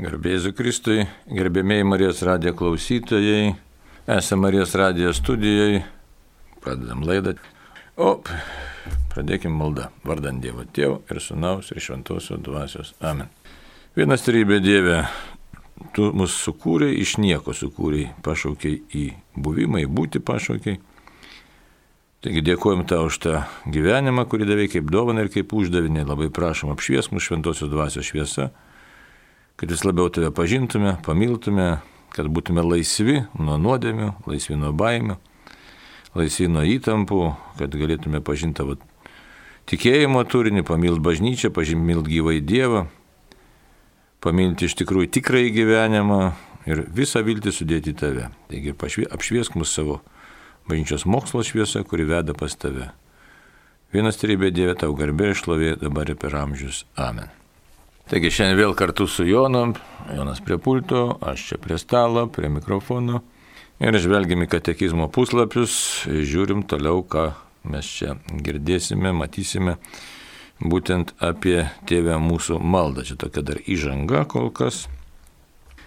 Garbėsiu Kristui, gerbėmiai Marijos radijo klausytojai, esame Marijos radijo studijoje, pradedam laidą. O, pradėkim maldą. Vardant Dievo Tėvo ir Sūnaus ir Šventosios dvasios. Amen. Vienas trybė Dieve, tu mus sukūrei, iš nieko sukūrei, pašaukiai į buvimą, į būti pašaukiai. Taigi dėkojom tau už tą gyvenimą, kurį davai kaip dovaną ir kaip uždavinį. Labai prašom apšvies mūsų Šventosios dvasios šviesa kad vis labiau tave pažintume, pamiltume, kad būtume laisvi nuo nuodėmių, laisvi nuo baimių, laisvi nuo įtampų, kad galėtume pažinti tavo tikėjimo turinį, pamilti bažnyčią, pamilti gyvai Dievą, pamilti iš tikrųjų tikrąjį gyvenimą ir visą viltį sudėti į tave. Taigi apšviesk mus savo bažnyčios mokslo šviesą, kuri veda pas tave. Vienas trybė Dieve tau garbė ir šlovė dabar ir per amžius. Amen. Taigi šiandien vėl kartu su Jonu, Jonas prie pulto, aš čia prie stalo, prie mikrofono. Ir žvelgiam į katekizmo puslapius, žiūrim toliau, ką mes čia girdėsime, matysime, būtent apie tėvę mūsų maldą. Čia tokia dar įžanga kol kas.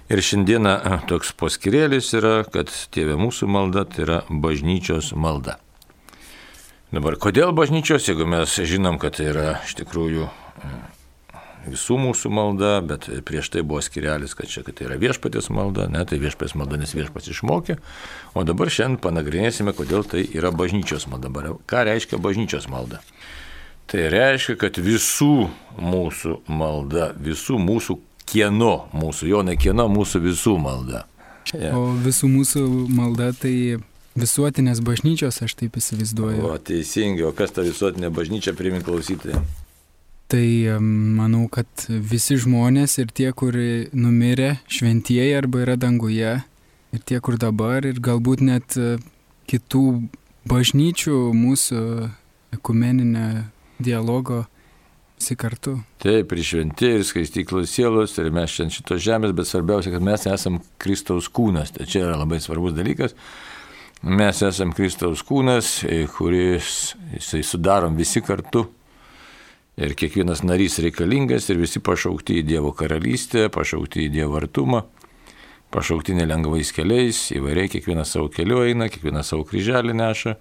Ir šiandieną toks poskirėlis yra, kad tėvė mūsų malda tai yra bažnyčios malda. Dabar, kodėl bažnyčios, jeigu mes žinom, kad tai yra iš tikrųjų visų mūsų malda, bet prieš tai buvo skirelis, kad čia kad tai yra viešpatės malda, ne, tai viešpatės malda, nes viešpats išmokė, o dabar šiandien panagrinėsime, kodėl tai yra bažnyčios malda. Ką reiškia bažnyčios malda? Tai reiškia, kad visų mūsų malda, visų mūsų kieno, mūsų, jo ne kieno, mūsų visų malda. Ja. O visų mūsų malda tai visuotinės bažnyčios, aš taip įsivaizduoju. O teisingai, o kas ta visuotinė bažnyčia, primink klausytojai? Tai manau, kad visi žmonės ir tie, kur numirė, šventieji arba yra danguje, ir tie, kur dabar, ir galbūt net e, kitų bažnyčių mūsų ekumeninė dialogo visi kartu. Taip, ir šventieji, ir skaistyklos sielos, ir mes šiandien šitos žemės, bet svarbiausia, kad mes esame Kristaus kūnas. Tai čia yra labai svarbus dalykas. Mes esame Kristaus kūnas, e, kuris jisai sudarom visi kartu Ir kiekvienas narys reikalingas ir visi pašaukti į Dievo karalystę, pašaukti į Dievo artumą, pašaukti nelengvais keliais, įvairiai kiekvienas savo keliu eina, kiekvienas savo kryželį neša,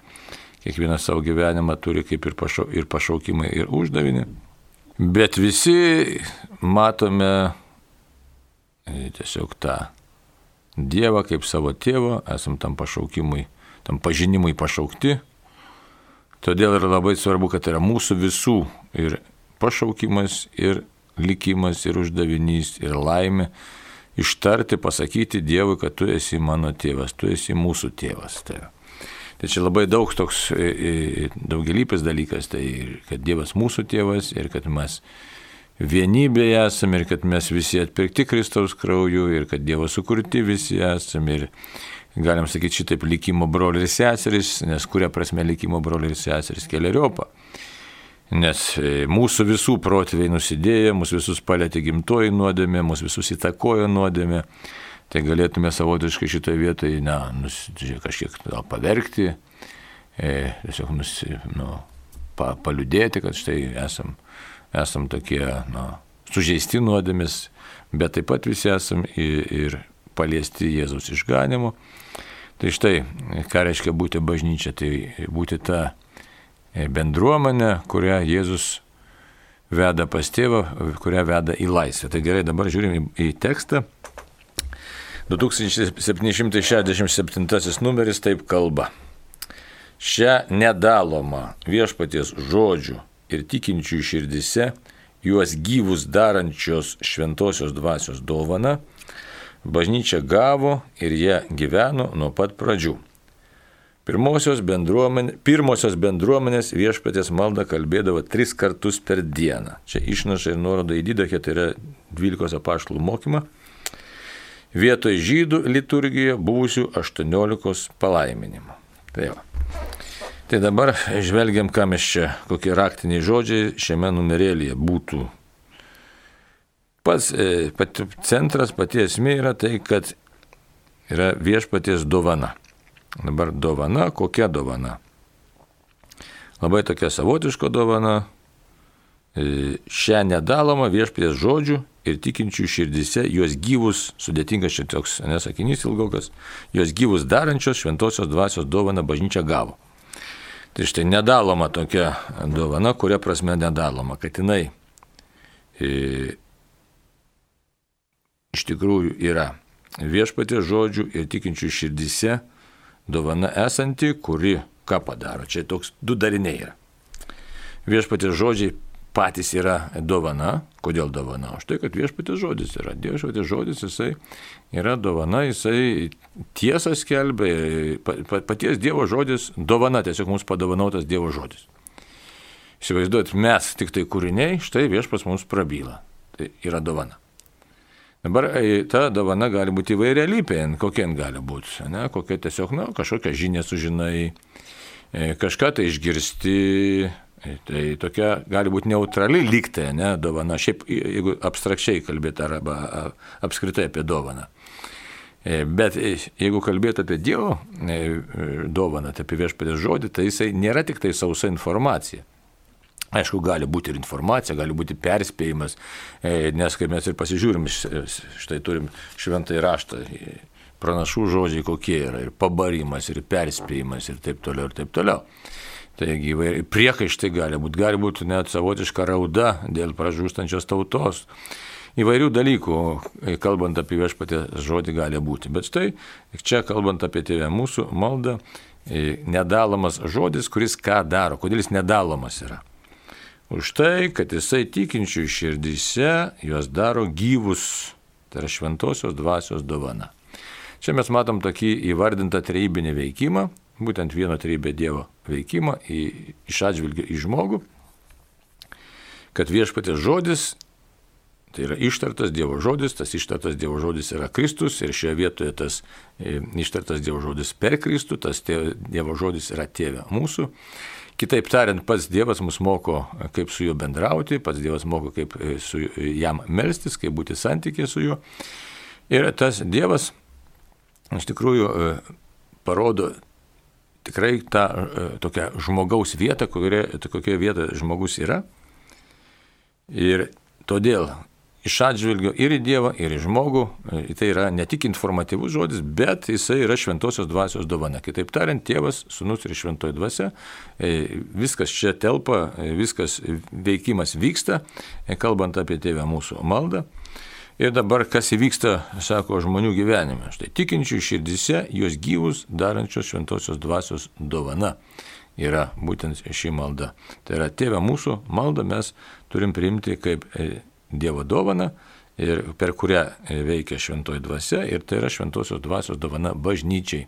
kiekvienas savo gyvenimą turi kaip ir, pašau, ir pašaukimai, ir uždavinį. Bet visi matome e, tiesiog tą Dievą kaip savo tėvą, esam tam pašaukimui, tam pažinimui pašaukti Todėl yra labai svarbu, kad yra mūsų visų ir pašaukimas, ir likimas, ir uždavinys, ir laimė ištarti, pasakyti Dievui, kad tu esi mano tėvas, tu esi mūsų tėvas. Tai, tai čia labai daug toks e, e, daugelypis dalykas, tai kad Dievas mūsų tėvas ir kad mes vienybėje esame ir kad mes visi atpirkti Kristaus krauju ir kad Dievo sukurti visi esame ir galim sakyti šitaip, likimo broliai ir seserys, nes kuria prasme likimo broliai ir seserys keliariopą. Nes e, mūsų visų protėviai nusidėjo, mūsų visus palėtė gimtoji nuodėmė, mūsų visus įtakojo nuodėmė. Tai galėtume savotiškai šitoje vietoje, na, nus, kažkiek gal paverkti, e, tiesiog nus, nu, pa, paliudėti, kad štai esam, esam tokie, na, sužeisti nuodėmis, bet taip pat visi esam ir, ir paliesti Jėzaus išganimu. Tai štai, ką reiškia būti bažnyčia, tai būti ta e, bendruomenė, kurią Jėzus veda pas tėvą, kurią veda į laisvę. Tai gerai, dabar žiūrim į tekstą. 2767 numeris taip kalba. Šią nedalomą viešpaties žodžių ir tikinčių širdise, juos gyvus darančios šventosios dvasios dovana, bažnyčia gavo ir jie gyveno nuo pat pradžių. Pirmosios, bendruomenė, pirmosios bendruomenės viešpatės maldą kalbėdavo tris kartus per dieną. Čia išnaša ir nuoroda į Didachę, tai yra 12 apaštalų mokymą. Vietoj žydų liturgijoje buvusių 18 palaiminimų. Tai, va. tai dabar žvelgiam, ką mes čia, kokie raktiniai žodžiai šiame numerėlyje būtų Pats e, pat centras, pati esmė yra tai, kad yra viešpaties dovana. Dabar dovana, kokia dovana? Labai tokia savotiška dovana. E, šią nedalomą viešpaties žodžių ir tikinčių širdise juos gyvus, sudėtingas čia toks nesakinys ilgokas, juos gyvus darančios šventosios dvasios dovana bažnyčia gavo. Tai štai nedaloma tokia dovana, kuria prasme nedaloma, kad jinai e, iš tikrųjų yra viešpatė žodžių ir tikinčių širdise dovana esanti, kuri ką padaro. Čia toks du dariniai yra. Viešpatės žodžiai patys yra dovana. Kodėl dovana? Už tai, kad viešpatės žodis yra. Viešpatės žodis jisai yra dovana, jisai tiesą skelbia, paties Dievo žodis dovana, tiesiog mums padovanautas Dievo žodis. Įsivaizduot, mes tik tai kūriniai, štai viešpas mums prabyla. Tai yra dovana. Dabar e, ta dovana gali būti įvairialypė, kokia gali būti, ne, kokia tiesiog, na, kažkokią žinią sužinai, e, kažką tai išgirsti, e, tai tokia gali būti neutrali lygtė, ne, dovana, šiaip jeigu abstrakčiai kalbėti arba apskritai apie dovaną. Bet jeigu kalbėtų apie Dievo dovaną, tai apie viešpatės žodį, tai jisai nėra tik tai sausa informacija. Aišku, gali būti ir informacija, gali būti perspėjimas, e, nes kai mes ir pasižiūrim, štai turim šventą įraštą, pranašų žodžiai kokie yra, ir pabarimas, ir perspėjimas, ir taip toliau, ir taip toliau. Taigi įvairiai priekaištai gali būti, gali būti net savotiška rauda dėl pražūstančios tautos. Įvairių dalykų, e, kalbant apie viešpatę žodį, gali būti. Bet štai čia, kalbant apie tėvę mūsų maldą, e, nedalomas žodis, kuris ką daro, kodėl jis nedalomas yra. Už tai, kad jisai tikinčių širdyse juos daro gyvus, tai yra šventosios dvasios dovana. Čia mes matom tokį įvardintą treibinį veikimą, būtent vieno treibė Dievo veikimą į, iš atžvilgių į žmogų, kad viešpatės žodis, tai yra ištartas Dievo žodis, tas ištartas Dievo žodis yra Kristus ir šioje vietoje tas e, ištartas Dievo žodis per Kristų, tas Dievo žodis yra tėvė mūsų. Kitaip tariant, pats Dievas mus moko, kaip su juo bendrauti, pats Dievas moko, kaip e, su jam melstis, kaip būti santykė su juo. Ir tas Dievas iš tikrųjų e, parodo tikrai tą e, tokią žmogaus vietą, kurioje, kokioje vietoje žmogus yra. Ir todėl iš atžvilgio ir į Dievą, ir į žmogų. E, tai yra ne tik informatyvus žodis, bet jisai yra šventosios dvasios dovana. Kitaip tariant, tėvas, sunus ir šventoji dvasia, e, viskas čia telpa, e, viskas veikimas vyksta, kalbant apie tėvę mūsų maldą. Ir dabar kas įvyksta, sako, žmonių gyvenime. Štai tikinčių širdise jos gyvus darančios šventosios dvasios dovana yra būtent ši malda. Tai yra tėvė mūsų maldą mes turim priimti kaip Dievo dovana ir per kurią veikia šventoji dvasia ir tai yra šventosios dvasios dovana bažnyčiai.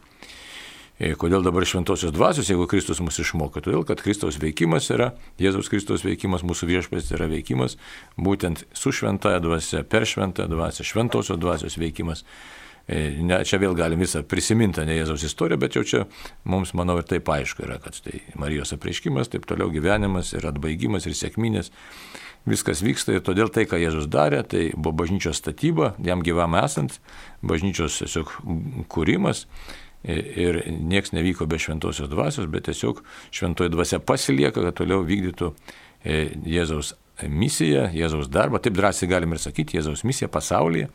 E, kodėl dabar šventosios dvasios, jeigu Kristus mus išmoko? Todėl, kad Kristaus veikimas yra, Jėzaus Kristaus veikimas, mūsų viešpats yra veikimas būtent su šventaja dvasia, per šventąją dvasią, šventosios dvasios veikimas. E, ne, čia vėl galim visą prisiminti, ne Jėzaus istoriją, bet jau čia mums, manau, ir taip aišku yra, kad tai Marijos apreiškimas, taip toliau gyvenimas ir atbaigimas ir sėkminės viskas vyksta ir todėl tai, ką Jėzus darė, tai buvo bažnyčios statyba, jam gyvam esant, bažnyčios tiesiog kūrimas ir nieks nevyko be šventosios dvasios, bet tiesiog šventoji dvasia pasilieka, kad toliau vykdytų Jėzaus misiją, Jėzaus darbą, taip drąsiai galim ir sakyti, Jėzaus misiją pasaulyje.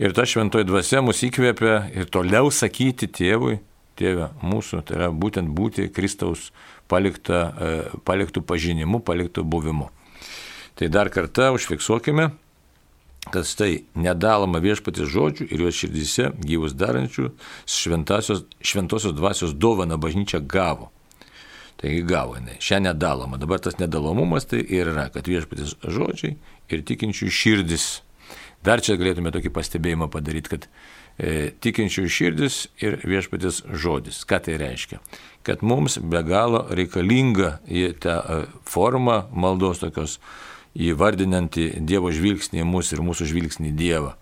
Ir ta šventoji dvasia mus įkvėpia ir toliau sakyti tėvui, tėvė mūsų, tai yra būtent būti Kristaus palikta, e, paliktų pažinimu, paliktų buvimu. Tai dar kartą užfiksuokime, kad tai nedaloma viešpatės žodžių ir juos širdyse gyvus darančių šventosios dvasios dovana bažnyčia gavo. Taigi gavo jinai. Šią nedalomą. Dabar tas nedalomumas tai ir yra, kad viešpatės žodžiai ir tikinčių širdis. Dar čia galėtume tokį pastebėjimą padaryti, kad e, tikinčių širdis ir viešpatės žodis. Ką tai reiškia? Kad mums be galo reikalinga į tą e, formą maldos tokios įvardinanti Dievo žvilgsnį į mus ir mūsų žvilgsnį į Dievą.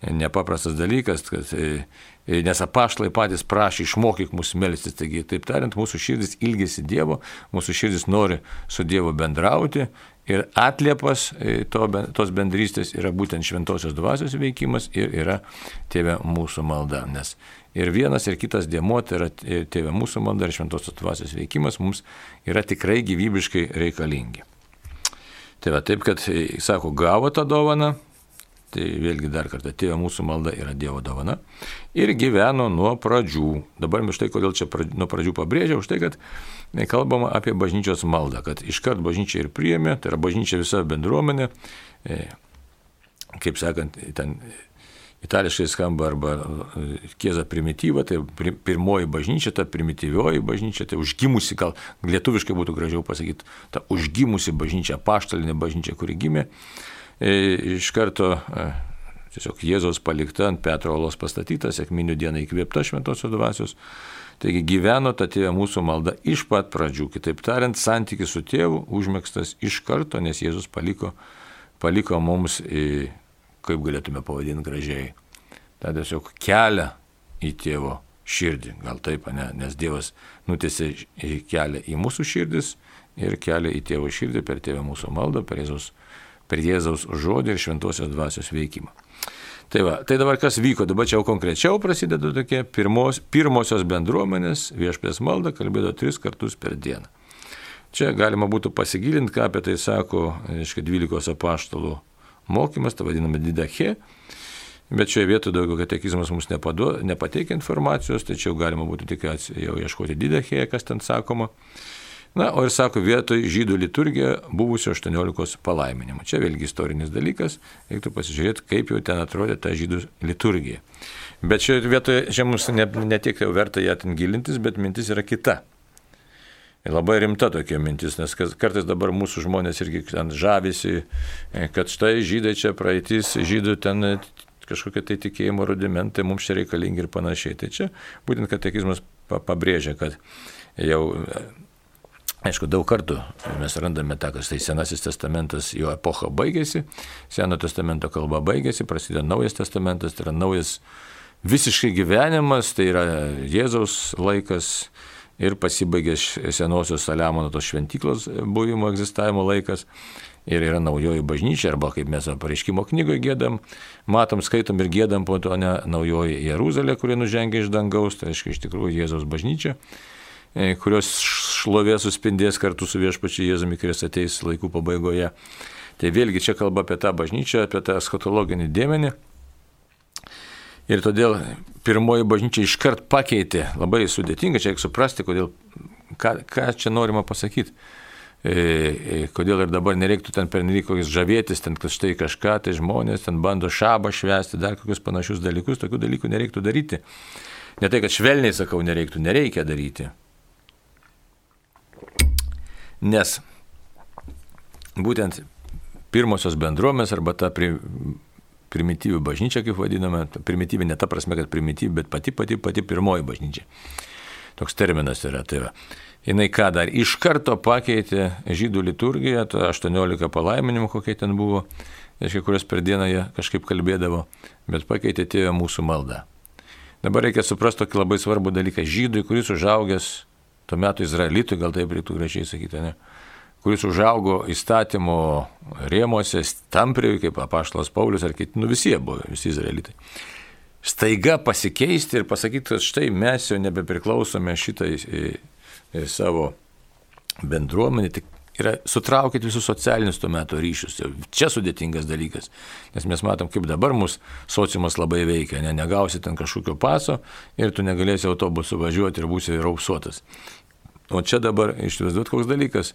Nepaprastas dalykas, kad, e, nes apaštlai patys prašė išmokyk mus melstis. Taigi, taip tariant, mūsų širdis ilgisi Dievo, mūsų širdis nori su Dievu bendrauti ir atliepas e, to, tos bendrystės yra būtent šventosios dvasios veikimas ir yra tėvė mūsų malda. Nes ir vienas, ir kitas dėmo, tai yra tėvė mūsų malda ir šventosios dvasios veikimas mums yra tikrai gyvybiškai reikalingi. Tai va taip, kad, e, sako, gavo tą dovaną tai vėlgi dar kartą, tėvo mūsų malda yra Dievo dovana, ir gyveno nuo pradžių. Dabar aš tai, kodėl čia pradžių, nuo pradžių pabrėžiau, už tai, kad kalbama apie bažnyčios maldą, kad iškart bažnyčia ir priėmė, tai yra bažnyčia visa bendruomenė, e, kaip sakant, ten itališkai skamba arba kieza primityva, tai pirmoji bažnyčia, ta primityvioji bažnyčia, tai užgimusi, gal lietuviškai būtų gražiau pasakyti, ta užgimusi bažnyčia, paštalinė bažnyčia, kuri gimė e, iš karto e, tiesiog Jėzaus palikta ant Petro olos pastatyta, sėkminių dieną įkvėpta šventosios dvasios. Taigi gyveno ta tėvė mūsų malda iš pat pradžių. Kitaip tariant, santykis su tėvu užmėgstas iš karto, nes Jėzus paliko, paliko mums kaip galėtume pavadinti gražiai, tą tiesiog kelią į tėvo širdį. Gal taip, ne? nes Dievas nutėsi kelią į mūsų širdis ir kelią į tėvo širdį per tėvę mūsų maldą, per Jėzaus, per Jėzaus žodį ir šventosios dvasios veikimą. Tai, va, tai dabar kas vyko, dabar čia jau konkrečiau prasideda tokie pirmos, pirmosios bendruomenės viešpės malda, kalbėjo tris kartus per dieną. Čia galima būtų pasigilinti, ką apie tai sako, aiškiai, 12 apaštalų mokymas, tai vadiname didache. Bet šioje vietoje daugiau katekizmas mums nepadu, nepateikia informacijos, tačiau galima būtų tik jau ieškoti didachėje, kas ten sakoma. Na, o ir sako, vietoj žydų liturgija buvusio 18 palaiminimo. Čia vėlgi istorinis dalykas, reiktų pasižiūrėti, kaip jau ten atrodė ta žydų liturgija. Bet šioje vietoje, čia mums ne, ne tiek jau verta ją ten gilintis, bet mintis yra kita. Labai rimta tokia mintis, nes kartais dabar mūsų žmonės irgi ten žavisi, e, kad štai žydai čia praeitis, žydų ten e, kažkokie tai tikėjimo rudimentai mums čia reikalingi ir panašiai. Tai čia būtent katekizmas pabrėžia, kad jau, e, aišku, daug kartų mes randame tą, kas tai Senasis testamentas, jo epocha baigėsi, Seno testamento kalba baigėsi, prasideda Naujas testamentas, tai yra naujas visiškai gyvenimas, tai yra Jėzaus laikas ir pasibaigė senosios Saliamono tos šventyklos buvimo egzistavimo laikas. Ir yra naujoji bažnyčia, arba kaip mes pareiškimo knygoje gėdam, matom, skaitom ir gėdam po to ne naujoji Jeruzalė, kuri nužengia iš dangaus, tai reiškia iš tikrųjų Jėzaus bažnyčia, e, kurios šlovė suspindės kartu su viešpačiu Jėzumi, kuris ateis laikų pabaigoje. Tai vėlgi čia kalba apie tą bažnyčią, apie tą skatologinį dėmenį, Ir todėl pirmoji bažnyčia iškart pakeitė, labai sudėtinga, čia reikia suprasti, kodėl, ką, ką čia norima pasakyti. E, e, kodėl ir dabar nereiktų ten pernelyg kokius žavėtis, ten štai kažką, tai žmonės ten bando šabą švęsti, dar kokius panašius dalykus, tokių dalykų nereiktų daryti. Ne tai, kad švelniai sakau, nereiktų, nereikia daryti. Nes būtent pirmosios bendruomės arba ta pri, primityvi bažnyčia, kaip vadiname, primityvi ne ta prasme, kad primityvi, bet pati pati pati pirmoji bažnyčia. Toks terminas yra. Tai va. Jis ką dar iš karto pakeitė žydų liturgiją, 18 palaiminimų, kokie ten buvo, reiškia, kurios per dieną jie kažkaip kalbėdavo, bet pakeitė tėvę mūsų maldą. Dabar reikia suprasti tokį labai svarbų dalyką. Žydui, kuris užaugęs tuo metu Izraelitui, gal taip reiktų gražiai sakyti, ne? Kuris užaugo įstatymo rėmose, tampriai, kaip apaštalas Paulius ar kiti, nu visi buvo, visi izraelitai. Staiga pasikeisti ir pasakyti, kad štai mes jau nebepriklausome šitai savo bendruomenį, tik yra sutraukit visus socialinius tuo metu ryšius. Čia sudėtingas dalykas, nes mes matom, kaip dabar mūsų sociumas labai veikia, ne, negausi ten kažkokio paso ir tu negalėsi autobusu važiuoti ir būsi raupsuotas. O čia dabar išvaizduot koks dalykas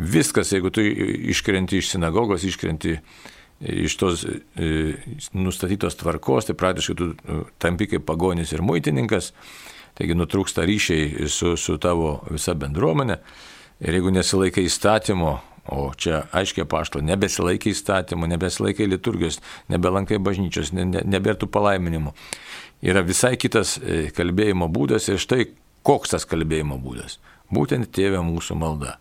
viskas, jeigu tu iškrenti iš sinagogos, iškrenti iš tos e, nustatytos tvarkos, tai praktiškai tu e, tampi kaip pagonis ir muitininkas, taigi nutrūksta ryšiai su, su tavo visa bendruomenė. Ir jeigu nesilaikai įstatymo, o čia aiškiai pašto, nebesilaikai įstatymo, nebesilaikai liturgijos, nebelankai bažnyčios, ne, ne, nebėrtų palaiminimų, yra visai kitas e, kalbėjimo būdas ir štai koks tas kalbėjimo būdas. Būtent tėvė mūsų malda.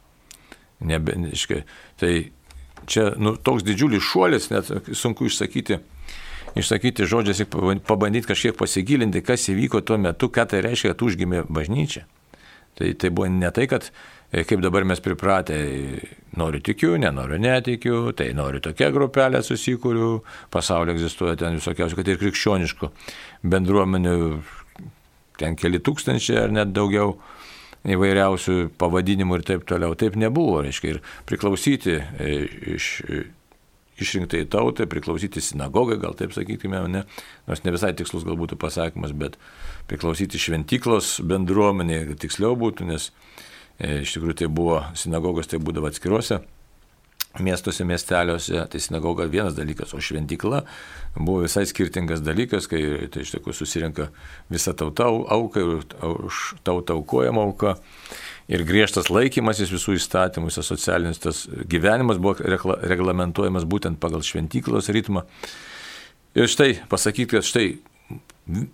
Nebe, iškai, tai čia nu, toks didžiulis šuolis, net sunku išsakyti, išsakyti žodžiais pabandyti kažkiek pasigilinti, kas įvyko tuo metu, ką tai reiškia, kad užgimė bažnyčia. Tai, tai buvo ne tai, kad e, kaip dabar mes pripratę, noriu tikiu, nenoriu netikiu, tai noriu tokią grupelę susikūriu, pasaulyje egzistuoja ten visokiausių, kad ir krikščioniškų bendruomenių, ten keli tūkstančiai ar net daugiau įvairiausių pavadinimų ir taip toliau. Taip nebuvo, reiškia, ir priklausyti e, iš, išrinktai tautai, priklausyti sinagogai, gal taip sakytume, ne, nors ne visai tikslus gal būtų pasakymas, bet priklausyti šventyklos bendruomenė, tiksliau būtų, nes e, iš tikrųjų tai buvo sinagogos, tai būdavo atskiruose miestuose, miesteliuose, tai sinagoga vienas dalykas, o šventykla buvo visai skirtingas dalykas, kai tai iš tikrųjų susirinka visa tauta auka ir už tautą aukojama auka. Ir griežtas laikymasis visų įstatymų, visas socialinis tas gyvenimas buvo regla, reglamentuojamas būtent pagal šventyklos ritmą. Ir štai pasakyti, kad štai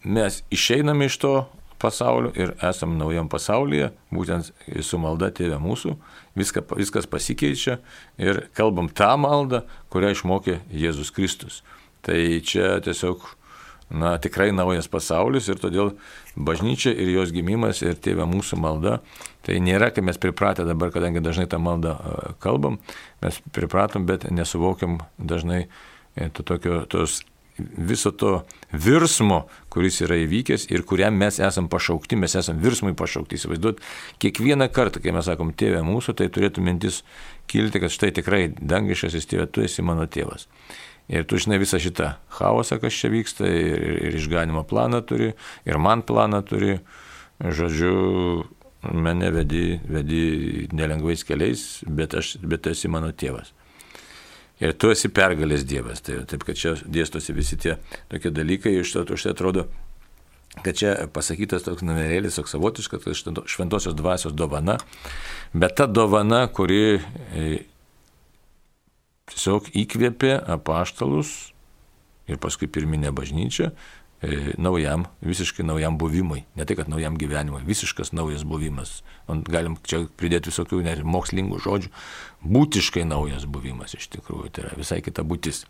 mes išeiname iš to pasaulio ir esam naujam pasaulyje, būtent su malda tėvė mūsų, Viska, viskas pasikeičia ir kalbam tą maldą, kurią išmokė Jėzus Kristus. Tai čia tiesiog na, tikrai naujas pasaulis ir todėl bažnyčia ir jos gimimas ir tėvė mūsų malda, tai nėra, kai mes pripratę dabar, kadangi dažnai tą maldą kalbam, mes pripratom, bet nesuvokiam dažnai e, to tokio, tos viso to virsmo, kuris yra įvykęs ir kuriam mes esam pašaukti, mes esam virsmui pašaukti. Įsivaizduot, kiekvieną kartą, kai mes sakom tėvė mūsų, tai turėtų mintis kilti, kad štai tikrai dangiškasis tėvė, tu esi mano tėvas. Ir tu žinai visą šitą chaosą, kas čia vyksta, ir, ir išganimo planą turi, ir man planą turi. Žodžiu, mane vedi, vedi nelengvais keliais, bet, aš, bet esi mano tėvas. Ir tu esi pergalės Dievas. Tai, taip, kad čia dėstosi visi tie tokie dalykai, iš to už tai atrodo, kad čia pasakytas toks numerėlis, toks savotiškas, kad šventosios dvasios dovana, bet ta dovana, kuri e, tiesiog įkvėpė apaštalus ir paskui pirminę bažnyčią naujam, visiškai naujam buvimui. Ne tai, kad naujam gyvenimui, visiškas naujas buvimas. Galim čia pridėti visokių net mokslingų žodžių. Būtiškai naujas buvimas iš tikrųjų, tai yra visai kita būtis.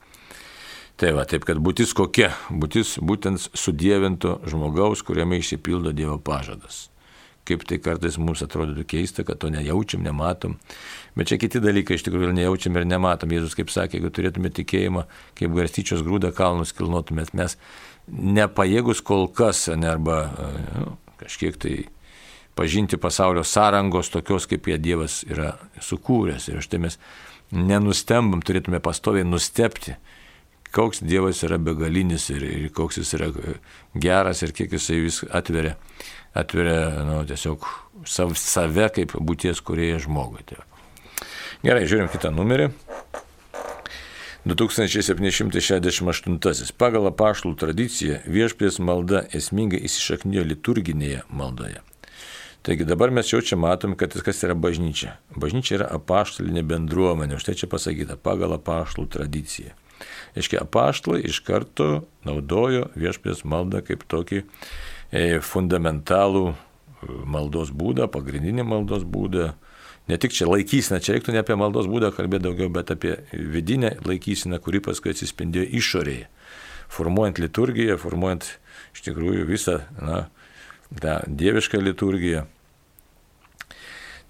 Tai va, taip kad būtis kokia? Būtis būtent sudėvinto žmogaus, kuriame išsipildo Dievo pažadas. Kaip tai kartais mums atrodo keista, kad to nejaučiam, nematom. Bet čia kiti dalykai iš tikrųjų nejaučiam ir nematom. Jėzus kaip sakė, jeigu turėtume tikėjimą, kaip garstyčios grūdą kalnus kilnotumėt, mes nepajėgus kol kas, ne, arba nu, kažkiek tai pažinti pasaulio sąrangos tokios, kaip jie Dievas yra sukūręs. Ir štai mes nenustembam, turėtume pastoviai nustepti, koks Dievas yra begalinis ir, ir koks jis yra geras ir kiek jisai vis atveria, atveria nu, tiesiog sav, save kaip būties kurieje žmogui. Tai. Gerai, žiūrim kitą numerį. 2768. Pagal apaštalų tradiciją viešpės malda esmingai įsišaknijo liturginėje maldoje. Taigi dabar mes jau čia matom, kad kas yra bažnyčia. Bažnyčia yra apaštalinė bendruomenė, štai čia pasakyta, pagal apaštalų tradiciją. Iškia, apaštalai iš karto naudojo viešpės maldą kaip tokį e, fundamentalų e, maldos būdą, pagrindinį maldos būdą, ne tik čia laikysena, čia reiktų ne apie maldos būdą kalbėti daugiau, bet apie vidinę laikyseną, kuri paskui atsispindėjo išorėje. Formuojant liturgiją, formuojant iš tikrųjų visą na, tą dievišką liturgiją.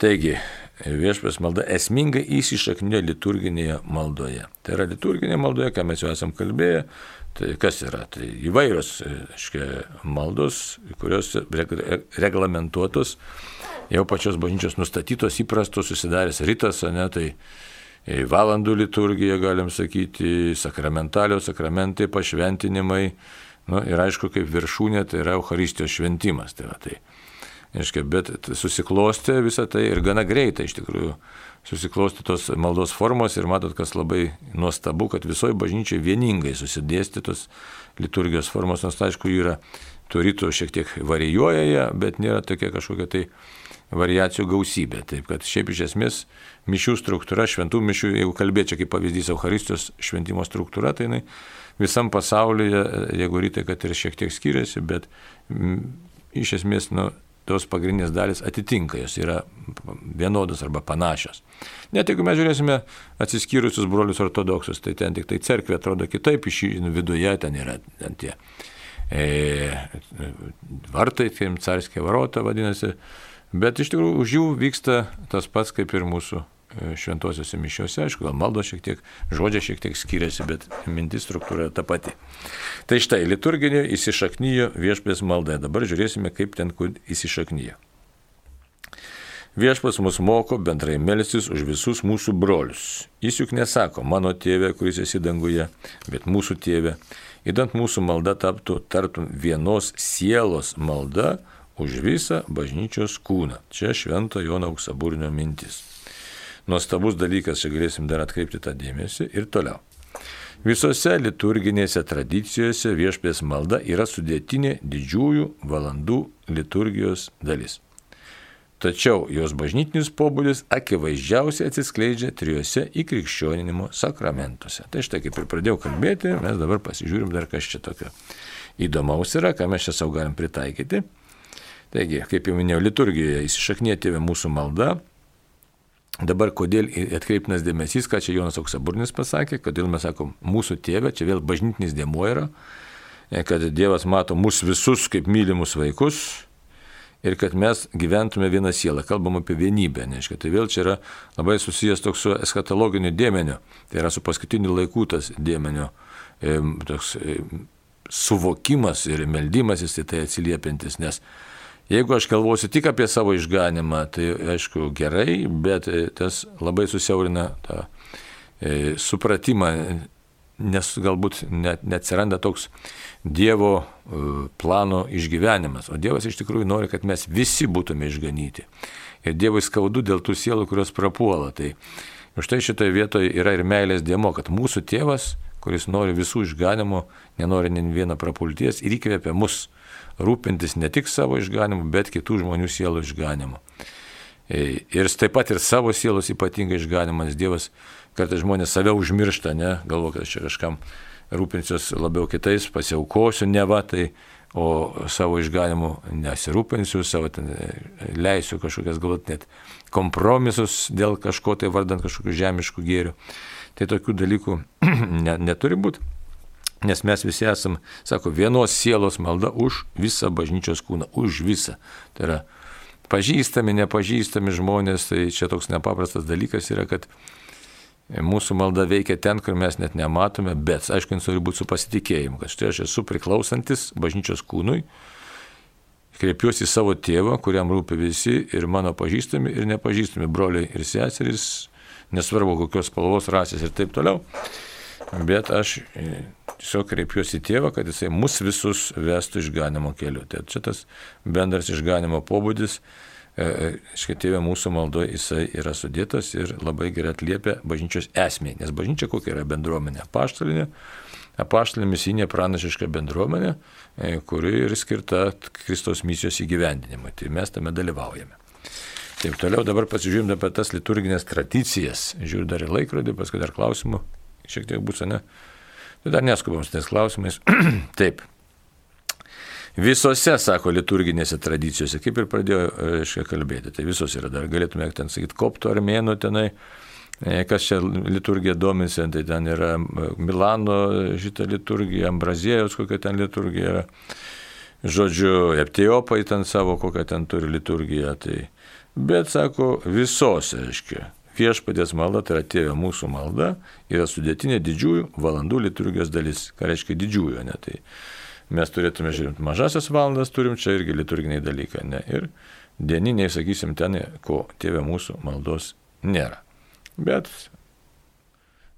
Taigi, viešpas malda esmingai įsišaknė liturginėje maldoje. Tai yra liturginė maldoje, ką mes jau esam kalbėję, tai kas yra? Tai įvairios aiškia, maldos, kurios reglamentuotos jau pačios bažnyčios nustatytos įprastos susidaręs rytas, ne, tai valandų liturgija, galim sakyti, sakramentalios sakramentai, pašventinimai, nu, ir aišku, kaip viršūnė, tai yra Euharistijos šventimas. Tai va, tai, aiškia, bet susiklostė visą tai ir gana greitai iš tikrųjų susiklosti tos maldos formos ir matot, kas labai nuostabu, kad visoji bažnyčia vieningai susidėsti tos liturgijos formos, nors aišku, yra tų rytų šiek tiek varijuoja, bet nėra tokia kažkokia tai variacijų gausybė. Taip kad šiaip iš esmės mišių struktūra, šventų mišių, jeigu kalbėčiau kaip pavyzdys Euharistijos šventimo struktūra, tai jinai visam pasaulyje, jeigu rytai, kad ir šiek tiek skiriasi, bet m, iš esmės nu, tos pagrindinės dalis atitinka, jos yra vienodos arba panašios. Net jeigu mes žiūrėsime atsiskyrusius brolius ortodoksus, tai ten tik tai cerkvė atrodo kitaip, iš viduje ten yra ten tie e, vartai, tai carskė varota vadinasi, Bet iš tikrųjų už jų vyksta tas pats kaip ir mūsų e, šventosiuose mišiuose, aišku, gal maldo šiek tiek, žodžiai šiek tiek skiriasi, bet mintis struktūra ta pati. Tai štai, liturginė įsišaknyjo viešpės malda. Dabar žiūrėsime, kaip ten įsišaknyjo. Viešpas mus moko bendrai melstis už visus mūsų brolius. Jis juk nesako, mano tėvė, kuris esi danguje, bet mūsų tėvė. Įdant mūsų malda taptų tartum vienos sielos malda už visą bažnyčios kūną. Čia švento Jono auksaburnio mintis. Nuostabus dalykas, čia galėsim dar atkreipti tą dėmesį ir toliau. Visose liturginėse tradicijose viešpės malda yra sudėtinė didžiųjų valandų liturgijos dalis. Tačiau jos bažnytinis pobūdis akivaizdžiausiai atsiskleidžia trijose įkrikščioninimo sakramentuose. Tai štai kaip ir pradėjau kalbėti, mes dabar pasižiūrim dar kas čia tokio įdomaus yra, ką mes čia savo galim pritaikyti. Taigi, kaip jau minėjau, liturgijoje įsišaknėti mūsų malda. Dabar kodėl atkreiptinas dėmesys, ką čia Jonas Auksaburnis pasakė, kodėl mes sakom mūsų tėvė, čia vėl bažnytinis dėmuo yra, kad Dievas mato mus visus kaip mylimus vaikus, ir kad mes gyventume vieną sielą. Kalbam apie vienybę, neaiškia. Tai vėl čia yra labai susijęs toks su eskatologiniu dėmeniu, tai yra su paskutiniu laiku tas dėmenio e, toks e, suvokimas ir meldymasis į tai atsiliepintis, nes Jeigu aš kalbuosiu tik apie savo išganimą, tai aišku gerai, bet e, tas labai susiaurina tą e, supratimą, nes galbūt net neatsiranda toks Dievo e, plano išgyvenimas. O Dievas iš tikrųjų nori, kad mes visi būtume išganyti. Ir Dievui skaudu dėl tų sielų, kurios prapuola. Tai už tai šitoje vietoje yra ir meilės dėmo, kad mūsų tėvas, kuris nori visų išganimo, nenori ne vieną prapulties ir įkvėpia mus rūpintis ne tik savo išganimu, bet kitų žmonių sielų išganimu. E, ir taip pat ir savo sielos ypatingai išganimas. Dievas kartais žmonės save užmiršta, ne, galvo, kad aš čia kažkam rūpinsiuos labiau kitais, pasiaukosiu ne va, tai, o savo išganimu nesirūpinsiu, savo ten e, leisiu kažkokias galbūt net kompromisus dėl kažko tai vardant kažkokių žemiškų gėrių. Tai tokių dalykų ne, neturi būti. Nes mes visi esam, sako, vienos sielos malda už visą bažnyčios kūną, už visą. Tai yra pažįstami, nepažįstami žmonės, tai čia toks nepaprastas dalykas yra, kad Mūsų malda veikia ten, kur mes net nematome, bet, aišku, jis turi būti su pasitikėjimu, kad štai aš esu priklausantis bažnyčios kūnui, kreipiuosi į savo tėvą, kuriam rūpi visi ir mano pažįstami ir nepažįstami broliai ir seserys, nesvarbu kokios spalvos, rasės ir taip toliau. Bet aš e, tiesiog kreipiuosi tėvą, kad jisai mus visus vestų išganimo keliu. Tai čia tas bendras išganimo pobūdis Škai e, tėvė mūsų maldoje jisai yra sudėtas ir labai gerai atliepia bažnyčios esmė. Nes bažnyčia kokia yra bendruomenė? Paštalinė. Apaštalinė misinė pranašiška bendruomenė, e, kuri ir skirta Kristaus misijos įgyvendinimui. Tai mes tame dalyvaujame. Taip toliau dabar pasižiūrim apie tas liturginės tradicijas. Žiūriu dar į laikrodį, paskui dar klausimų. Šiek tiek bus, ne? Tai dar neskubam su tais klausimais. Taip. Visose, sako, liturginėse tradicijose, kaip ir pradėjo, reiškia, kalbėti, tai visos yra, dar galėtume ten sakyti, koptų armėnų tenai, e, kas čia liturgija domisi, tai ten yra Milano šitą liturgiją, Ambrazijos kokia ten liturgija yra, žodžiu, Eptiopai ten savo kokią ten turi liturgiją, tai, bet, sako, visose, reiškia, viešpatės malda, tai yra tėvė mūsų malda, yra sudėtinė didžiųjų valandų liturgijos dalis, ką reiškia didžiųjų, ne tai mes turėtume žiūrėti mažasias valandas, turim čia irgi liturginiai dalykai. Ne? Ir dieniniai, sakysim, ten, ko tėvė mūsų maldos nėra. Bet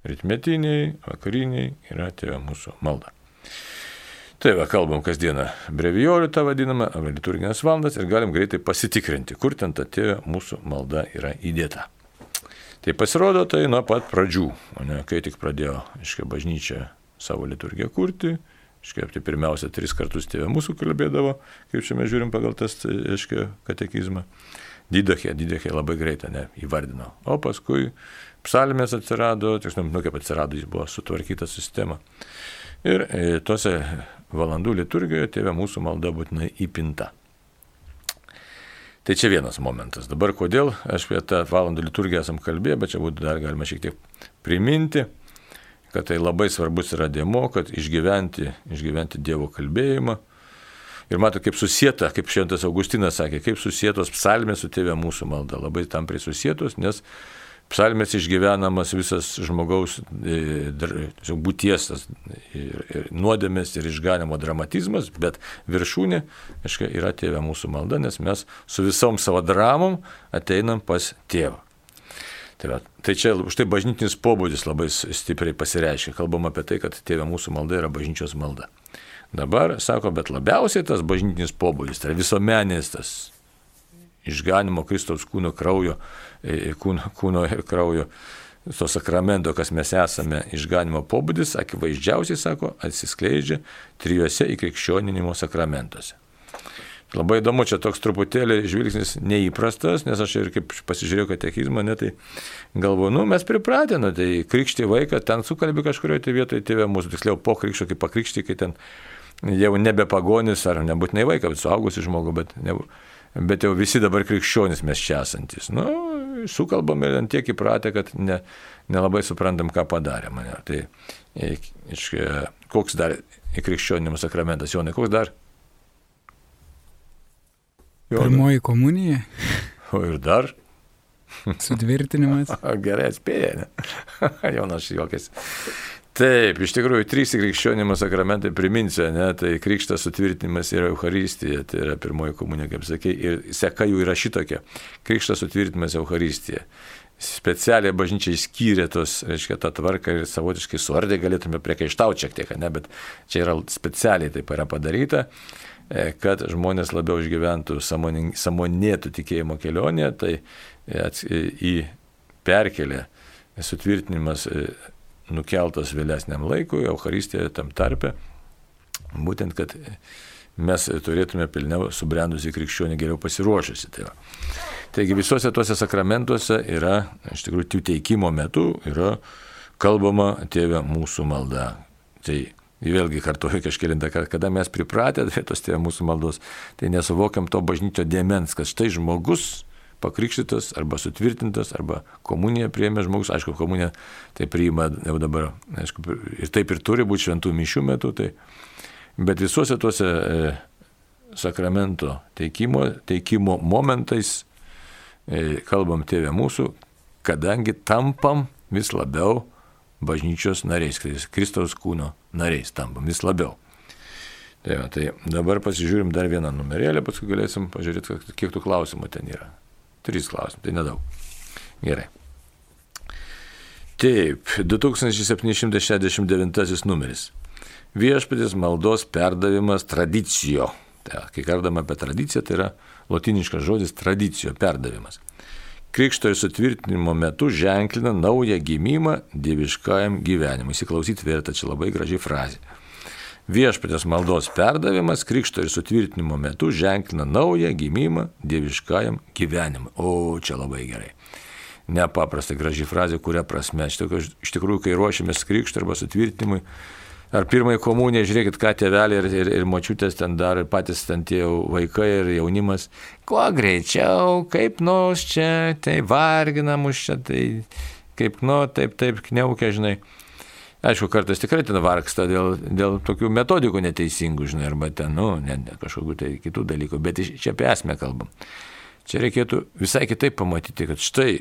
rytmetiniai, vakariniai yra tėvė mūsų malda. Tai va, kalbam kasdieną brevijorių tą vadinamą, liturginės valandas ir galim greitai pasitikrinti, kur ten ta tėvė mūsų malda yra įdėta. Tai pasirodo tai nuo pat pradžių, ne, kai tik pradėjo, aiškiai, bažnyčia savo liturgiją kurti, Iškiai, tai pirmiausia, tris kartus tėvė mūsų kalbėdavo, kaip čia mes žiūrim pagal tas, aiškiai, katekizmą. Didachė, didachė labai greitai ne, įvardino. O paskui psalmės atsirado, tiksliau, nu kaip atsirado, jis buvo sutvarkyta sistema. Ir e, tose valandų liturgijoje tėvė mūsų malda būtinai įpinta. Tai čia vienas momentas. Dabar kodėl, aš apie tą valandų liturgiją esam kalbėję, bet čia būtų dar galima šiek tiek priminti kad tai labai svarbus yra dėmo, kad išgyventi, išgyventi Dievo kalbėjimą. Ir mato, kaip susieta, kaip Šventas Augustinas sakė, kaip susietos psalmės su tėvė mūsų malda. Labai tam prisusietos, nes Psalmės išgyvenamas visas žmogaus e, būties tas ir, ir nuodėmės ir išganimo dramatizmas, bet viršūnė, aiškiai, yra tėvė mūsų malda, nes mes su visom savo dramom ateinam pas tėvą. Tai, va, tai čia štai bažnytinis pobūdis labai stipriai pasireiškia. Kalbam apie tai, kad tėvė mūsų malda yra bažnyčios malda. Dabar sako, bet labiausiai tas bažnytinis pobūdis, tai visuomenės tas išganimo Kristaus kūno kraujo, e, kūno, kūno ir kraujo, to sakramento, kas mes esame, išganimo pobūdis, akivaizdžiausiai, sako, atsiskleidžia trijuose įkrikščioninimo sakramentuose. Labai įdomu, čia toks truputėlį žvilgsnis neįprastas, nes aš ir kaip pasižiūrėjau katekizmą, ne, tai galvoju, nu mes pripratę, nu, tai krikšti vaiką, ten sukalbi kažkurioje tai vietoje tėvė mūsų, tiksliau po krikščio, kaip pakrikšti, kai ten jau nebe pagonis ar nebūtinai vaiką, bet suaugusi žmogų, bet ne, bet jau visi dabar krikščionys mes čia esantis. Nu, sukalbame ant tiek įpratę, kad ne, nelabai suprantam, ką padarė mane. Tai iš, koks dar krikščionimas sakramentas, Jonai, koks dar? Jonai. Pirmoji komunija. O ir dar? Sutvirtinimas. Gerai atspėja, ne? Jonas juokės. Taip, iš tikrųjų, trys krikščionimo sakramentai priminsiu, ne, tai krikštas sutvirtinimas yra Euharistija, tai yra pirmoji komunija, kaip sakė, ir seka jų yra šitokia. Krikštas sutvirtinimas Euharistija. Specialiai bažnyčiai skyrė tos, reiškia, tą tvarką ir savotiškai suardė galėtume priekaištauti šiek tiek, ne, bet čia yra specialiai taip yra padaryta e, kad žmonės labiau išgyventų samonėtų tikėjimo kelionėje, tai e, į perkelę sutvirtinimas nukeltos vėlesniam laikui, Euharistija tam tarpe, būtent, kad mes turėtume pilniau subrendusi krikščionį geriau pasiruošusi. Tai va. Taigi visuose tuose sakramentuose yra, iš tikrųjų, tų teikimo metu yra kalbama tėvė mūsų malda. Tai vėlgi kartuoju kažkėlintą kartą, kada mes pripratę prie tos tėvė mūsų maldos, tai nesuvokiam to bažnyčio dėmens, kad štai žmogus pakrikštytas arba sutvirtintas, arba komuniją priėmė žmogus, aišku, komuniją tai priima jau dabar, aišku, ir taip ir turi būti šventų mišių metu, tai, bet visuose tuose e, sakramento teikimo, teikimo momentais e, kalbam tėvė mūsų, kadangi tampam vis labiau bažnyčios nariais, Kristaus kūno nariais tampam vis labiau. Tai, va, tai dabar pasižiūrim dar vieną numerėlę, paskui galėsim pažiūrėti, kiek tų klausimų ten yra. Trys klausimai, tai nedaug. Gerai. Taip, 2769 numeris. Viešpatės maldos perdavimas tradicijo. Tai, kai kalbame apie tradiciją, tai yra lotiniškas žodis tradicijo perdavimas. Krikšto ir sutvirtinimo metu ženklina naują gimimą dieviškajam gyvenimui. Įsiklausyti verta, čia labai graži frazė. Viešpatės maldos perdavimas krikšto ir sutvirtinimo metu ženklina naują gimimą dieviškajam gyvenimui. O, čia labai gerai. Nepaprastai graži frazė, kuria prasme. Iš tikrųjų, kai ruošiamės krikšto arba sutvirtinimui, ar pirmąjį komuniją, žiūrėkit, ką tėveliai ir, ir, ir močiutės ten daro, ir patys ten tie vaikai ir jaunimas, kuo greičiau, kaip nors čia, tai vargina mus čia, tai kaip nu, taip, taip, kniaukia, žinai. Aišku, kartais tikrai ten vargsta dėl, dėl tokių metodikų neteisingų, žinai, arba ten, nu, ne, ne kažkokių tai kitų dalykų, bet čia apie esmę kalbam. Čia reikėtų visai kitaip pamatyti, kad štai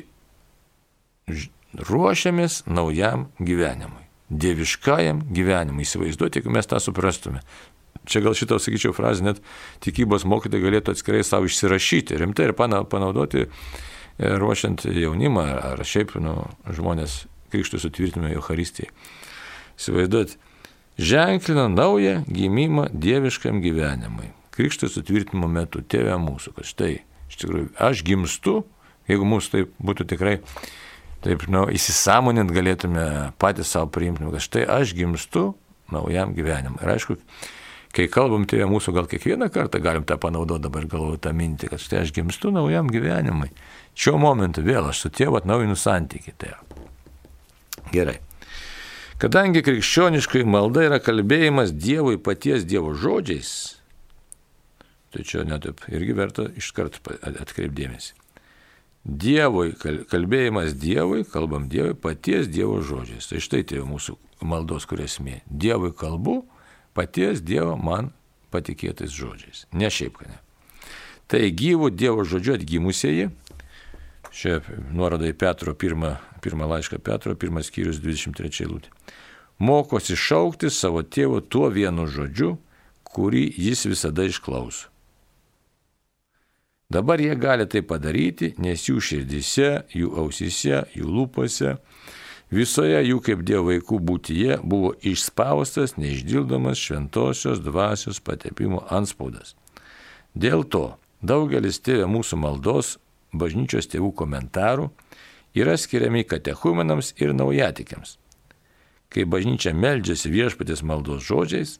ruošiamės naujam gyvenimui, dieviškajam gyvenimui, įsivaizduoti, jeigu mes tą suprastume. Čia gal šitą, sakyčiau, frazę net tikybos mokytojai galėtų atskirai savo išsirašyti, rimtai ir panaudoti e, ruošiant jaunimą ar šiaip nu, žmonės krikštų sutvirtinimo Euharistijai. Įsivaizduot, ženklina naują gimimą dieviškam gyvenimui. Krikšto sutvirtinimo metu, tėvė mūsų, kad štai, iš tikrųjų, aš gimstu, jeigu mūsų tai būtų tikrai, taip, nu, įsisamonint galėtume patys savo priimti, kad štai aš gimstu naujam gyvenimui. Ir aišku, kai kalbam tėvė mūsų, gal kiekvieną kartą galim tą panaudoti dabar galvoju tą mintį, kad štai aš gimstu naujam gyvenimui. Šiuo momentu vėl aš su tėvu atnaujinu santykių tėvą. Gerai. Kadangi krikščioniškai malda yra kalbėjimas Dievui paties Dievo žodžiais, tai čia netaip irgi verta iškart atkreipdėmėsi. Dievui, kalbėjimas Dievui, kalbam Dievui paties Dievo žodžiais. Tai štai tai mūsų maldos kuresmė. Dievui kalbu paties Dievo man patikėtais žodžiais. Ne šiaip, kad ne. Tai gyvų Dievo žodžiu atgimusieji, Čia nuoroda į Petro pirmą, pirmą laišką Petro, pirmas skyrius 23 lūtė. Mokosi šaukti savo tėvo tuo vienu žodžiu, kurį jis visada išklauso. Dabar jie gali tai padaryti, nes jų širdise, jų ausise, jų lūpose, visoje jų kaip Dievo vaikų būtyje buvo išspaustas neišdildomas šventosios dvasios patepimo anspaudas. Dėl to daugelis tėvė mūsų maldos bažnyčios tėvų komentarų yra skiriami katechumenams ir naujatikiams. Kai bažnyčia meldžiasi viešpatės maldos žodžiais,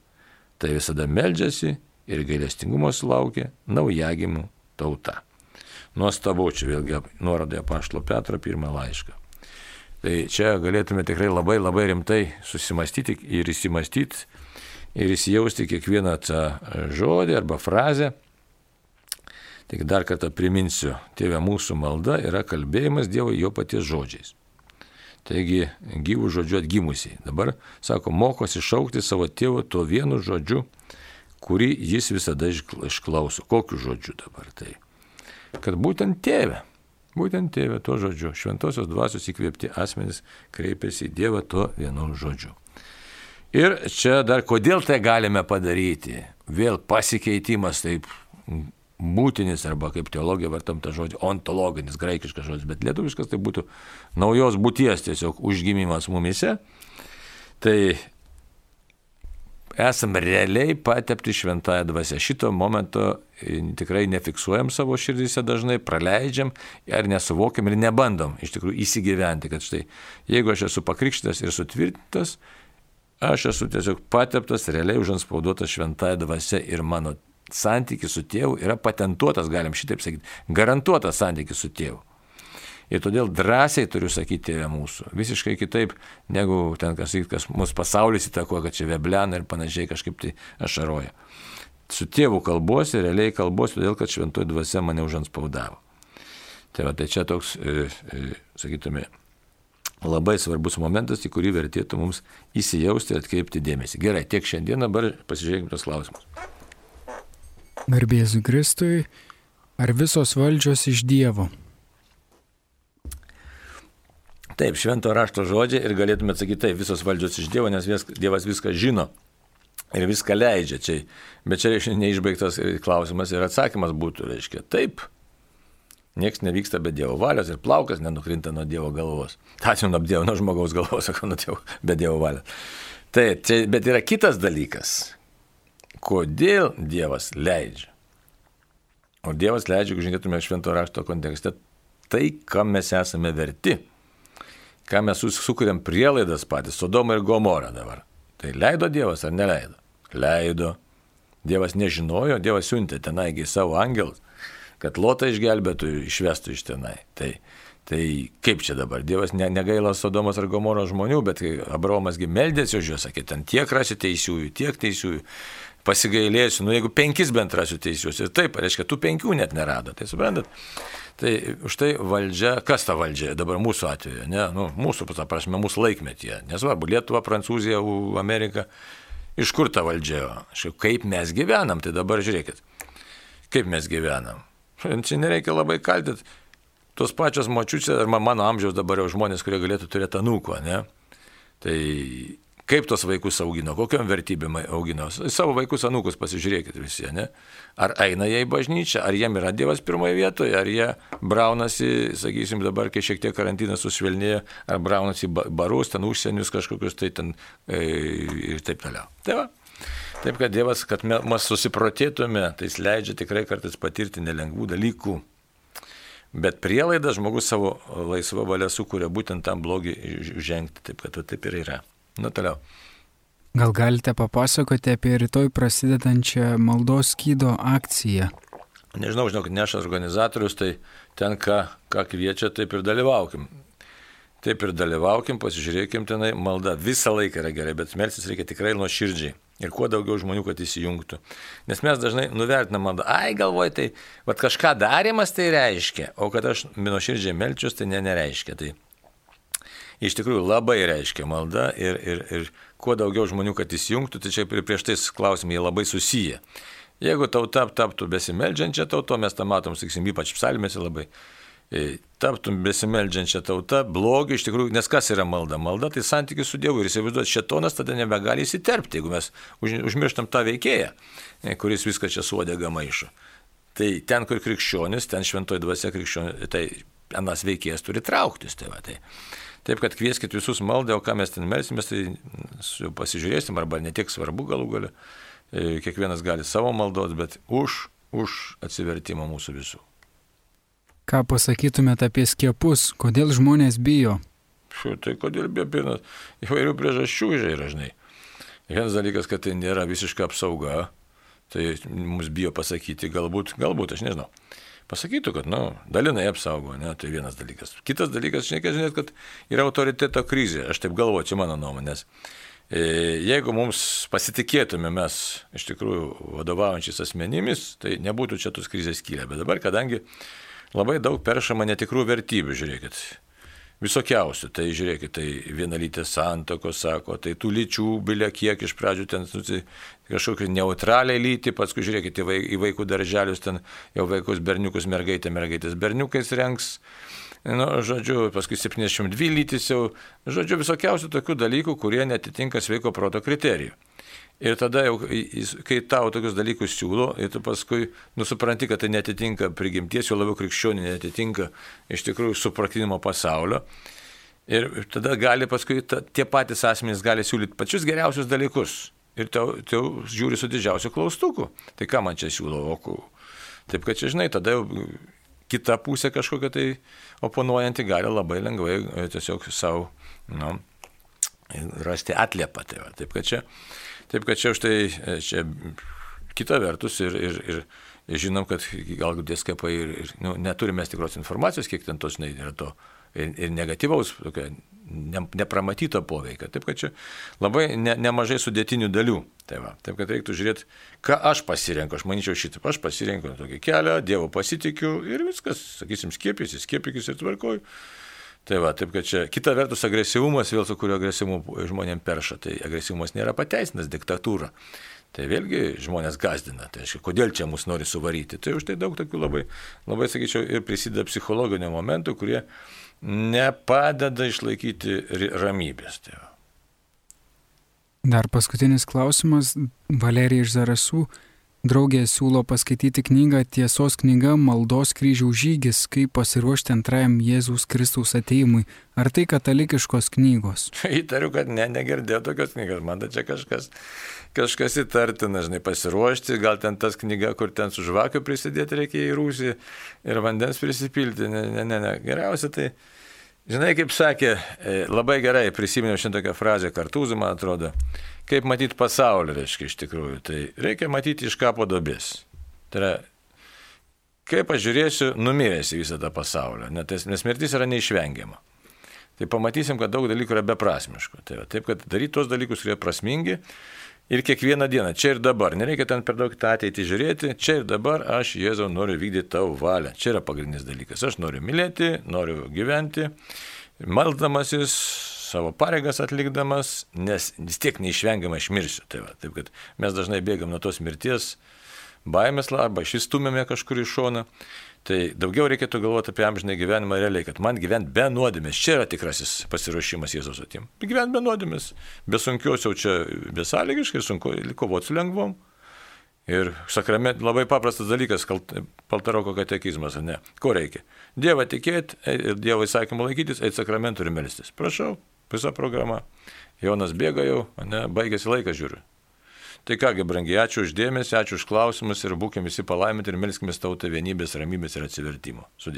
tai visada meldžiasi ir gailestingumo sulaukia naujagimų tauta. Nuostabu, čia vėlgi nuorodė Paštlo Petro pirmą laišką. Tai čia galėtume tikrai labai labai rimtai susimastyti ir įsimastyti ir įsijausti kiekvieną tą žodį arba frazę Tik dar kartą priminsiu, tėvė mūsų malda yra kalbėjimas Dievo jo paties žodžiais. Taigi gyvų žodžių atgimusiai. Dabar, sako, mokosi šaukti savo tėvo tuo vienu žodžiu, kurį jis visada išklauso. Kokiu žodžiu dabar tai? Kad būtent tėvė, būtent tėvė tuo žodžiu, šventosios dvasios įkvėpti asmenys kreipiasi į Dievą tuo vienu žodžiu. Ir čia dar kodėl tai galime padaryti? Vėl pasikeitimas taip būtinis arba kaip teologija vartam tą žodį, ontologinis, graikiškas žodis, bet lietuviškas tai būtų naujos būties tiesiog užgimimas mumise. Tai esam realiai patepti šventąją dvasę. Šito momento e, tikrai nefiksuojam savo širdyse dažnai, praleidžiam ar nesuvokiam ir nebandom iš tikrųjų įsigyventi, kad štai jeigu aš esu pakrikštas ir sutvirtintas, aš esu tiesiog pateptas, realiai užanspauduotas šventąją dvasę ir mano santykis su tėvu yra patentuotas, galim šitaip sakyti, garantuotas santykis su tėvu. Ir todėl drąsiai turiu sakyti tėvė mūsų. Visiškai kitaip, negu ten kas, kas mūsų pasaulis įtakoja, kad čia veblena ir panašiai kažkaip tai ašaroja. Su tėvu kalbuosi, realiai kalbuosi, todėl kad šventoji dvasia mane užanspaudavo. Tai va, tai čia toks, e, e, sakytume, labai svarbus momentas, į kurį vertėtų mums įsijausti ir atkreipti dėmesį. Gerai, tiek šiandien, dabar pasižiūrėkime tos klausimus. Garbėsiu Kristui, ar visos valdžios iš Dievo? Taip, švento rašto žodžiai ir galėtume atsakyti taip, visos valdžios iš Dievo, nes Dievas viską žino ir viską leidžia. Čia, bet čia reiškia neišbaigtas klausimas ir atsakymas būtų, reiškia, taip, niekas nevyksta be Dievo valios ir plaukas nenukrinta nuo Dievo galvos. Tačiau nuo Dievo, nuo žmogaus galvos, sakau, nuo Dievo, be Dievo valios. Taip, čia, bet yra kitas dalykas, kodėl Dievas leidžia. O Dievas leidžia, jeigu žiūrėtume švento rašto kontekste, tai, kam mes esame verti, ką mes sukūrėm prielaidas patys, Sodoma ir Gomora dabar. Tai leido Dievas ar neleido? Leido. Dievas nežinojo, Dievas siuntė tenaigi savo angelus, kad lotą išgelbėtų, išvestų iš tenai. Tai, tai kaip čia dabar? Dievas ne, negaila Sodomos ar Gomoros žmonių, bet Abraomasgi meldėsi už juos, sakė, ten tiek rasi teisiųjų, tiek teisiųjų pasigailėsiu, nu jeigu penkis bent rasiu teisius. Ir taip, reiškia, tų penkių net nerado. Tai suprantat? Tai už tai valdžia, kas ta valdžia dabar mūsų atveju, ne, nu, mūsų, ta prasme, mūsų laikmetyje. Nesvarbu, Lietuva, Prancūzija, Amerika, iš kur ta valdžia? Kaip mes gyvenam, tai dabar žiūrėkit, kaip mes gyvenam. Čia nereikia labai kaltyti. Tos pačios močiutės ar mano amžiaus dabar jau žmonės, kurie galėtų turėti anūko, ne? Tai Kaip tos vaikus augino, kokiam vertybėm augino. Savo vaikus anūkus pasižiūrėkit visi, ne? Ar eina jie į bažnyčią, ar jiem yra Dievas pirmoje vietoje, ar jie braunasi, sakysim, dabar, kai šiek tiek karantinas sušvelnėjo, ar braunasi barus, ten užsienius kažkokius, tai ten e, ir taip toliau. Tai va. Taip, kad Dievas, kad mes susiprotėtume, tai jis leidžia tikrai kartais patirti nelengvų dalykų. Bet prielaida žmogus savo laisvą valią sukuria būtent tam blogį žengti, taip kad taip ir yra. Nu, toliau. Gal galite papasakoti apie rytoj prasidedančią maldos skydo akciją? Nežinau, žinau, kad ne aš organizatorius, tai ten ką, ką kviečia, taip ir dalyvaukim. Taip ir dalyvaukim, pasižiūrėkim tenai, malda visą laiką yra gerai, bet melsis reikia tikrai nuo širdžiai. Ir kuo daugiau žmonių, kad įsijungtų. Nes mes dažnai nuvertinam maldą. Ai, galvoj, tai vad kažką darimas tai reiškia, o kad aš nuo širdžiai melčius, tai ne, nereiškia. Tai iš tikrųjų labai reiškia malda ir, ir, ir kuo daugiau žmonių, kad įsijungtų, tai čia ir prieš tais klausimai labai susiję. Jeigu tauta taptų besimeldžiančią tautą, mes tą matom, sakysim, ypač psalmėse labai. E, taptum besimeldžiančią tautą, blogį iš tikrųjų, nes kas yra malda? Malda tai santykis su Dievu ir įsivaizduoti, šetonas tada nebegali įsiterpti, jeigu mes užmirštam tą veikėją, e, kuris viską čia suodega maišo. Tai ten, kur krikščionis, ten šventoji dvasia krikščionis, tai anas veikėjas turi trauktis. Tai va, tai. Taip, kad kvieskit visus maldą, o ką mes ten melsimės, tai pasižiūrėsim, arba netiek svarbu galų galiu. E, kiekvienas gali savo maldos, bet už, už atsivertimą mūsų visų. Ką pasakytumėte apie skiepus, kodėl žmonės bijo? Šiuo, tai kodėl bijo pirmas? Įvairių priežasčių yra, žinai. Vienas dalykas, kad tai nėra visiška apsauga, tai mums bijo pasakyti, galbūt, galbūt, aš nežinau. Pasakytų, kad, na, nu, dalinai apsaugo, ne, tai vienas dalykas. Kitas dalykas, žinai, žinai, kad yra autoriteto krizė, aš taip galvoju, čia mano nuomonės. E, jeigu mums pasitikėtume mes iš tikrųjų vadovaujančiais asmenimis, tai nebūtų čia tos krizės kilę. Bet dabar, kadangi labai daug peršama netikrų vertybių, žiūrėkit, visokiausių. Tai žiūrėkit, tai vienalytės santokos, sako, tai tų lyčių bilia kiek iš pradžių ten kažkokią neutralią lytį, paskui žiūrėkit į vaikų darželius, ten jau vaikus berniukus, mergaitė, mergaitės berniukais renks. Nu, žodžiu, paskui 72 lytis jau, žodžiu, visokiausių tokių dalykų, kurie netitinka sveiko proto kriterijų. Ir tada jau, kai tau tokius dalykus siūlo, ir tu paskui nusipranti, kad tai netitinka prigimties, jo labiau krikščionė netitinka iš tikrųjų supratinimo pasaulio. Ir tada gali paskui ta, tie patys asmenys gali siūlyti pačius geriausius dalykus. Ir tau, tau žiūri su didžiausiu klaustuku. Tai ką man čia siūlo, o Taip kad čia, žinai, tada jau kita pusė kažkokia tai oponuojanti gali labai lengvai e, tiesiog savo, nu, rasti atliepą. Tai va. Taip kad čia Taip kad čia už tai, e, čia kita vertus ir, ir, ir žinom, kad galbūt skiepai ir, ir nu, neturime tikros informacijos, kiek ten tos žinai, yra to ir, ir negatyvaus, tokio ne, nepramatyto poveikio. Taip kad čia labai ne, nemažai sudėtinių dalių. Tai va, taip kad reiktų žiūrėti, ką aš pasirenku. Aš manyčiau šitą, aš pasirenku tokį kelią, Dievo pasitikiu ir viskas, sakysim, skiepysis, skiepykis ir tvarkoju. Tai va, taip kad čia kita vertus agresyvumas, vėl su kuriuo agresyvumu žmonėm perša, tai agresyvumas nėra pateisinas diktatūra. Tai vėlgi žmonės gazdina, tai aišku, kodėl čia mus nori suvaryti. Tai už tai daug tokių labai, labai sakyčiau, ir prisideda psichologinio momentų, kurie nepadeda išlaikyti ramybės. Tai. Dar paskutinis klausimas, Valerija iš Zarasų. Draugė siūlo paskaityti knygą Tiesos knyga Maldos kryžiaus žygis, kaip pasiruošti antrajam Jėzaus Kristaus ateimui. Ar tai katalikiškos knygos? Įtariu, kad ne, negirdėjau tokios knygos. Man tai čia kažkas, kažkas įtartina, žinai, pasiruošti. Gal ten tas knyga, kur ten su žvakiu prisidėti reikia į rūsį ir vandens prisipilti. Ne, ne, ne, ne. Geriausia tai, žinai, kaip sakė, e, labai gerai prisiminiau šitokią frazę kartūzų, man atrodo kaip matyti pasaulį, reiškia, iš tikrųjų. Tai reikia matyti iš kapo dobės. Tai yra, kaip aš žiūrėsiu, numiręs į visą tą pasaulį, nes mirtis yra neišvengiama. Tai pamatysim, kad daug dalykų yra beprasmiškų. Tai yra, taip, kad daryti tos dalykus, kurie prasmingi ir kiekvieną dieną, čia ir dabar. Nereikia ten per daug tą ateitį žiūrėti, čia ir dabar aš, Jėzau, noriu vykdyti tavo valią. Čia yra pagrindinis dalykas. Aš noriu mylėti, noriu gyventi, maldamasis, savo pareigas atlikdamas, nes vis tiek neišvengiamai išmirsiu. Tai va, taip kad mes dažnai bėgam nuo tos mirties, baimės arba šis stumėme kažkur į šoną. Tai daugiau reikėtų galvoti apie amžinai gyvenimą realiai, kad man gyventi be nuodėmės. Čia yra tikrasis pasiruošimas Jėzaus atim. Gyventi be nuodėmės. Be sunkios jau čia besąlygiškai, sunku kovoti su lengvom. Ir sakrament labai paprastas dalykas, paltaroko katekizmas, ne? Ko reikia? Dievą tikėti ir Dievo įsakymų laikytis, eiti sakramentų ir melstis. Prašau, visa programa. Jonas bėga jau, ne, baigėsi laikas žiūriu. Tai kągi, brangiai, ačiū uždėmesi, ačiū už klausimus ir būkime visi palaiminti ir melskime tautą vienybės, ramybės ir atsivertimo. Sudė.